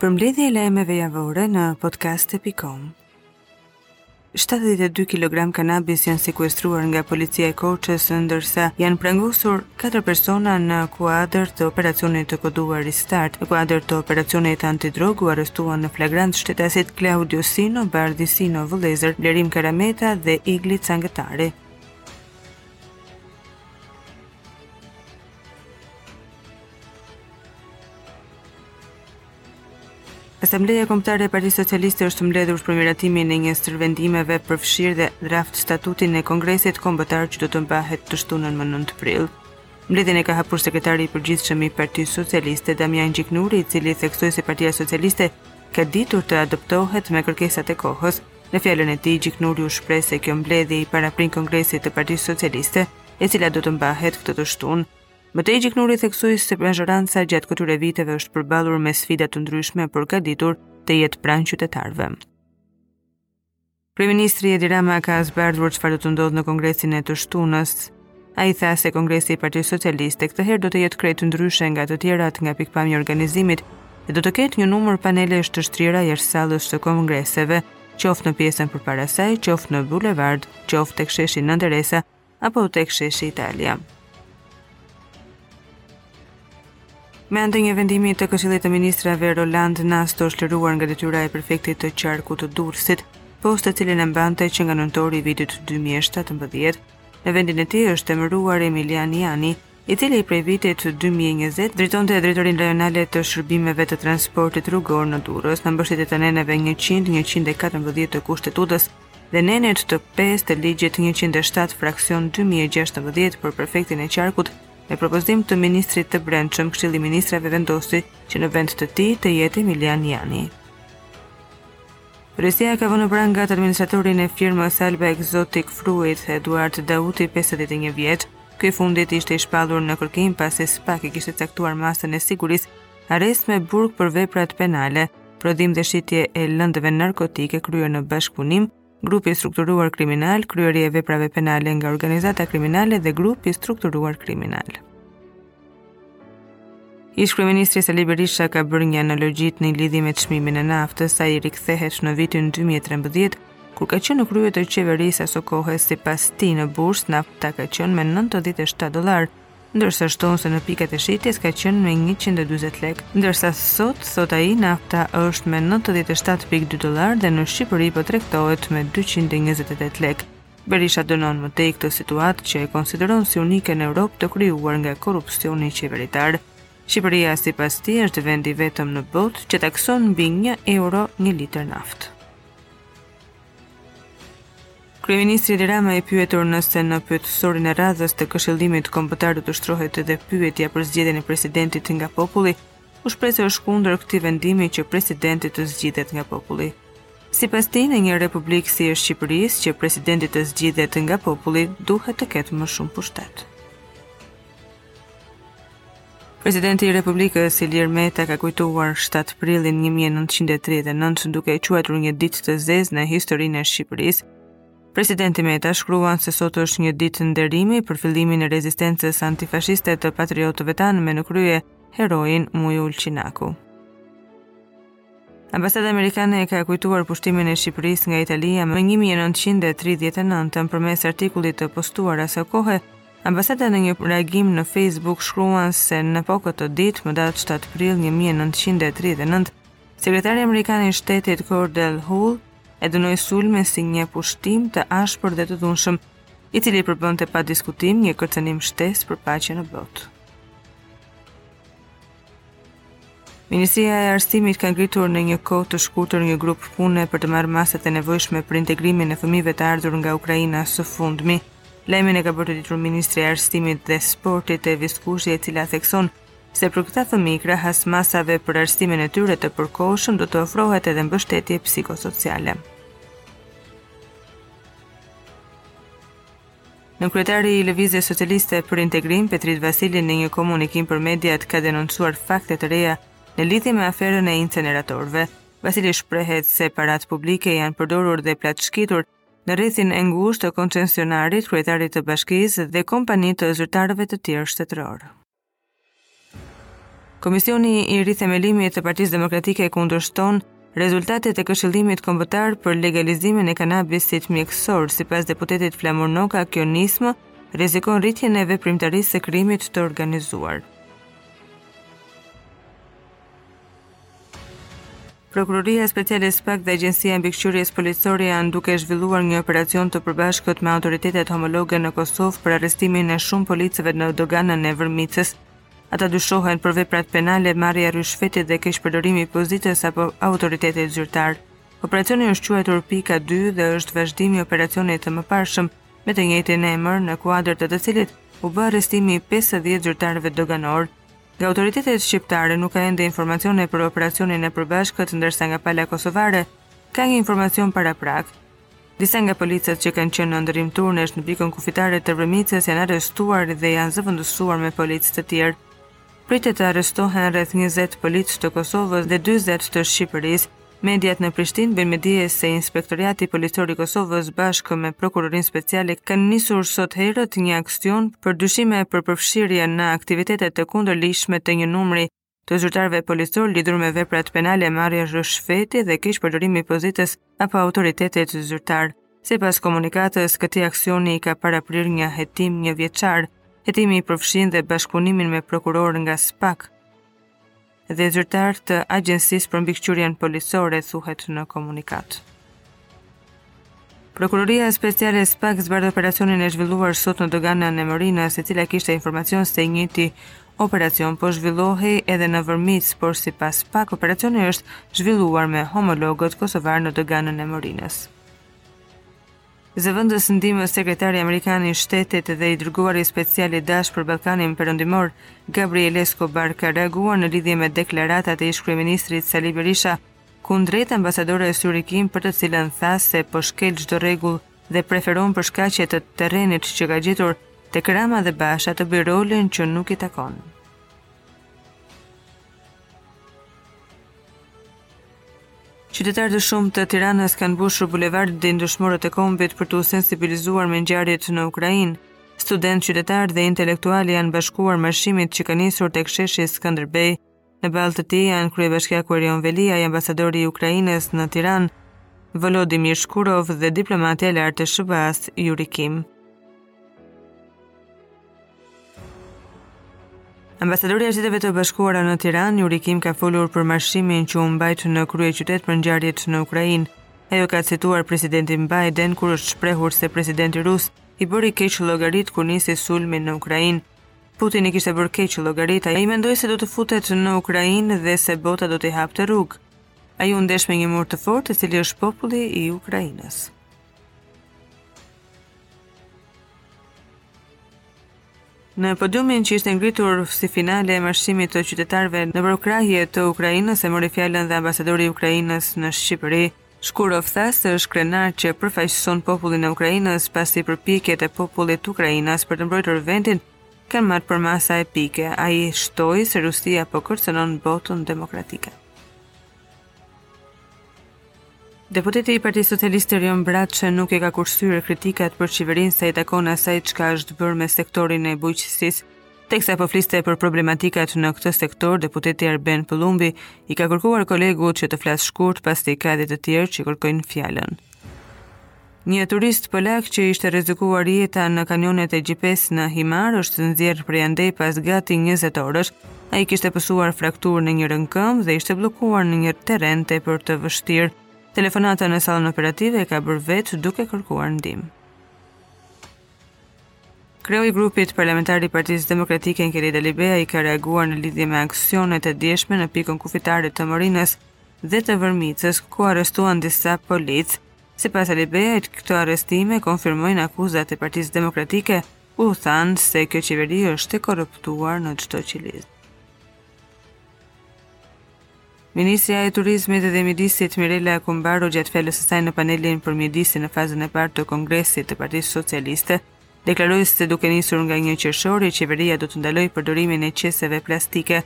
Përmbledhje e lajmeve javore në podcast.com 72 kilogram kanabis janë sekuestruar nga policia e Korçës, ndërsa janë prangosur katër persona në kuadër të operacionit të koduar Restart. Në kuadër të operacionit antidrogë u arrestuan në flagrancë shtetasit Klaudio Sino, Bardhi Sino, vëllezër, Blerim Karameta dhe Igli Cangëtari. Asambleja Kombëtare e Partisë Socialiste është mbledhur për miratimin e një sërë vendimeve përfshirë dhe draft statutin e Kongresit Kombëtar që do të mbahet të shtunën më 9 prill. Mbledhjen e ka hapur sekretari i përgjithshëm i Partisë Socialiste Damian Gjiknuri, i cili theksoi se Partia Socialiste ka ditur të adoptohet me kërkesat e kohës. Në fjalën e tij, Gjiknuri u shpreh se kjo mbledhje i paraprin Kongresit të Partisë Socialiste, e cila do të mbahet këtë të shtunë. Më tej Gjiknuri theksoi se mazhoranca gjatë këtyre viteve është përballur me sfida të ndryshme por ka ditur të jetë pranë qytetarëve. Kryeministri Edi Rama ka zbardhur çfarë do të ndodhë në kongresin e të shtunës. Ai tha se Kongresi i Partisë Socialiste këtë herë do të jetë krejt ndryshe nga të tjerat nga pikëpamja e organizimit dhe do të ketë një numër panelesh të shtrira jashtë sallës së kongreseve, qoftë në pjesën përpara saj, qoftë në bulevard, qoftë tek sheshi Nënë Tereza, apo tek sheshi Italia. Me anë të një vendimi të Këshillit të Ministrave, Roland Nasto është liruar nga detyra e prefektit të qarkut të Durrësit, post të cilin e mbante që nga nëntori i vitit 2017. Në vendin e tij është emëruar Emilian Jani, i cili prej vitit 2020 drejtonte drejtorinë rajonale të shërbimeve të transportit rrugor në Durrës, në mbështetje të neneve 100, 114 të Kushtetutës dhe nenit të pestë të ligjit 107 fraksion 2016 për prefektin e qarkut, me propozim të ministrit të brendshëm, Këshilli i Ministrave vendosi që në vend të tij të jetë Emilian Jani. Policia ka vënë në pranga administratorin e firmës Alba Exotic Fruit, Eduard Dauti, 51 vjeç. Ky i fundit ishte i shpallur në kërkim pasi SPAK i kishte caktuar masën e sigurisë arrest me burg për veprat penale. prodhim dhe shitje e lëndëve narkotike kryer në bashkëpunim, grupi i strukturuar kriminal, kryerje e veprave penale nga organizata kriminale dhe grupi i strukturuar kriminal. Ish kryeministri Sali Berisha ka bërë një analogji në lidhje me çmimin e naftës, teksa i rikthehet në vitin 2013, kur ka qenë në krye të qeverisë aso kohe sipas tij në bursë nafta ka qenë me 97 dollarë, ndërsa shton se në pikat e shitjes ka qenë me njëqind e dyzet lekë, ndërsa sot, thotë ai, nafta është me nëntëdhjetë e shtatë pikë dy dollarë dhe në Shqipëri po tregtohet me dyqind e njëzet e tetë lekë. Berisha dënon më tej këtë situatë që e konsideron si unike në Europë të krijuar nga korrupsioni qeveritar. Shqipëria sipas tij është vendi i vetëm në botë që takson mbi 1 euro një litër naftë. Kryeministri Edi Rama i pyetur nëse në pyetësorin e radhës të Këshillimit Kombëtar do të shtrohet edhe pyetja për zgjedhjen e presidentit nga populli, u shpreh se është kundër këtij vendimi që presidenti të zgjidhet nga populli. Sipas tij, në një republikë si e Shqipërisë, që presidenti të zgjidhet nga populli, duhet të ketë më shumë pushtet. Presidenti i Republikës Ilir Meta ka kujtuar 7 prillin 1939 duke e quajtur një ditë të zezë në historinë e Shqipërisë. Presidenti Meta shkruan se sot është një ditë nderimi për fillimin e rezistencës antifashiste të patriotëve tanë me në krye heroin Mujo Ulqinaku. Ambasada amerikane e ka kujtuar pushtimin e Shqipërisë nga Italia më 1939 përmes artikullit të postuar asaj kohe. Ambasada në një reagim në Facebook shkruan se në po këtë ditë, më datë 7 prill 1939, sekretari amerikan i shtetit Cordell Hull e dënoi sulmin si një pushtim të ashpër dhe të dhunshëm, i cili përbënte pa diskutim një kërcënim shtesë për paqen në botë. Ministria e Arsimit ka ngritur në një kohë të shkurtër një grup pune për të marrë masat e nevojshme për integrimin e fëmijëve të ardhur nga Ukraina së fundmi. Lajmin e ka bërë të ditur Ministrja e Arsimit dhe Sportit Evis Kushi e cila thekson se për këta fëmijë krahas masave për arsimin e tyre të përkohshëm do të ofrohet edhe mbështetje psikosociale. Nënkryetari i Lëvizjes Socialiste për Integrim, Petrit Vasili në një komunikim për mediat ka denoncuar fakte të reja në lidhje me aferën e inceneratorëve. Vasili shprehet se paratë publike janë përdorur dhe plaçkitur në rrethin e ngushtë të koncesionarit, kryetarit të bashkisë dhe kompani të zyrtarëve të tjerë shtetërorë. Komisioni i Rithemelimit të Partisë Demokratike kundërshton rezultatet e Këshillimit Kombëtar për legalizimin e kanabisit mjekësor. Sipas deputetit Flamur Noka, kjo nismë rrezikon rritjen e veprimtarisë së krimit të organizuar. Prokuroria Speciale SPAK dhe Agjencia e Mbikëqyrjes Policore janë duke zhvilluar një operacion të përbashkët me autoritetet homologe në Kosovë për arrestimin e shumë policëve në doganën e Vërmicës. Ata dyshohen për veprat penale marrja e ryshfetit dhe keqpërdorimi i pozitës apo autoritetit zyrtar. Operacioni është quajtur Pika 2 dhe është vazhdim i operacionit të mëparshëm me të njëjtin emër në kuadër të të cilit u bë arrestimi i 50 zyrtarëve doganorë. Nga autoritetet shqiptare nuk ka ende informacione për operacionin e përbashkët, ndërsa nga pala kosovare ka një informacion paraprak. Disa nga policët që kanë qenë në ndërrim turnesh në pikën kufitare të Vërmicës janë arrestuar dhe janë zëvendësuar me policë të tjerë. Pritet të arrestohen rreth 20 policë të Kosovës dhe 40 të Shqipërisë. Mediat në Prishtinë bëjnë me dije se Inspektoriati Policor i Kosovës bashkë me Prokurorinë Speciale kanë nisur sot herët një aksion për dyshime për përfshirje në aktivitete të kundërligjshme të një numri të zyrtarëve policorë lidhur me veprat penale marrje ryshfeti dhe keqpërdorimi i pozitës apo autoritetit zyrtar. Sipas komunikatës, këtij aksioni i ka paraprirë një hetim një vjeçar. Hetimi përfshin dhe bashkëpunimin me prokurorë nga SPAK. dhe zyrtarë të Agjencisë për Mbikëqyrjen Policore thuhet në komunikatë. Prokuroria Speciale SPAK zbardh operacionin e zhvilluar sot në doganën e Morinës, e cila kishte informacion se i njëjti operacion po zhvillohej edhe në Vërmicë, por sipas SPAK operacioni është zhvilluar me homologët kosovarë në doganën e Morinës. Zëvendës ndihmës sekretari amerikan i shtetit dhe i dërguari special i DASH për Ballkanin Perëndimor, Gabriel Escobar ka reaguar në lidhje me deklaratat e ish-kryeministrit Sali Berisha kundrejt ambasadores Yuri Kim për të cilën tha se po shkel çdo rregull dhe preferon për shkaqe të terrenit që ka gjetur tek Rama dhe Basha të bëjë rolin që nuk i takon. Qytetarë të shumtë të Tiranës kanë mbushur bulevardin Dëshmorët e Kombit për t'u sensibilizuar me ngjarjet në Ukrainë. Studentë, qytetarë dhe intelektualë i janë bashkuar marshimit që ka nisur tek sheshi Skënderbej. Në ballë të tij janë kryebashkiaku Erion Veliaj, ambasadori i Ukrainës në Tiranë, Volodymyr Shkurov dhe diplomatja e lartë e SHBA-s, Yuri Kim. Ambasadorja e Shteteve të Bashkuara në Tiranë, Yuri Kim ka folur për marshimin që u mbajt në kryeqytet për ngjarjet në Ukrainë. Ajo ka cituar presidentin Biden kur është shprehur se presidenti rus i bëri keq llogaritë kur nisi sulmin në Ukrainë. Putin i kishte bërë keq llogaritë, ai mendoi se do të futet në Ukrainë dhe se bota do t'i hapte rrugë. Ai u ndesh me një mur të fortë, i cili është populli i Ukrainës. Në podiumin që ishte ngritur si finale e marshimit të qytetarëve në përkrahje të Ukrainës e mori fjalën dhe ambasadori i Ukrainës në Shqipëri. Shkurov tha se është krenar që përfaqëson popullin e Ukrainës pasi përpjekjet e popullit ukrainas për të mbrojtur vendin kanë marrë përmasa epike. Ai shtoi se Rusia po kërcënon botën demokratike. Deputeti i Partisë Socialiste Erion Braçe nuk i ka kursyer kritikat për qeverinë sa i takon asaj çka është bërë me sektorin e bujqësisë. Teksa po fliste për problematikat në këtë sektor, deputeti Arben Pëllumbi i ka kërkuar kolegut që të flasë shkurt pasi ka dhe të tjerë që kërkojnë fjalën. Një turist polak që i ishte rrezikuar jeta në kanionet e Gjipes në Himarë është nxjerrë prej andej pas gati 20 orësh. Ai kishte pësuar frakturë në njërën këmbë dhe ishte bllokuar në një terren tepër të vështirë. Telefonatën në sallën operative e ka bërë vetë duke kërkuar ndihmë. Kreu i grupit parlamentar i Partisë Demokratike Enkelejd Alibeaj ka reaguar në lidhje me aksionet e djeshme në pikën kufitare të Morinës dhe të Vërmicës, ku u arrestuan disa policë. Sipas Alibeajt, këto arrestime konfirmojnë akuzat e Partisë Demokratike, ku thanë se kjo qeveri është e korruptuar në çdo qelizë. Ministrja e Turizmit dhe Mjedisit Mirela Kumbaro gjatë fjalës së saj në panelin për mjedisin në fazën e parë të Kongresit të Partisë Socialiste deklaroi se duke nisur nga 1 qershori qeveria do të ndalojë përdorimin e qeseve plastike.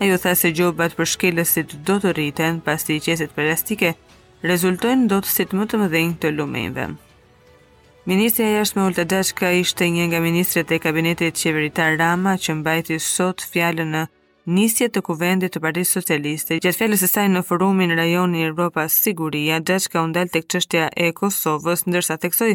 Ajo tha se gjobat për shkelësit do të rriten pasi qeset plastike rezultojnë ndotësit më të mëdhenj të lumenjve. Ministrja e Jashtme Olta Xhaçka ishte një nga ministret e kabinetit qeveritar Rama që mbajti sot fjalën në nisje të kuvendit të Partisë Socialiste. Gjatë fjalës së saj në forumin Rajoni Evropa Siguria, Xhaçka u ndal tek çështja e Kosovës, ndërsa theksoi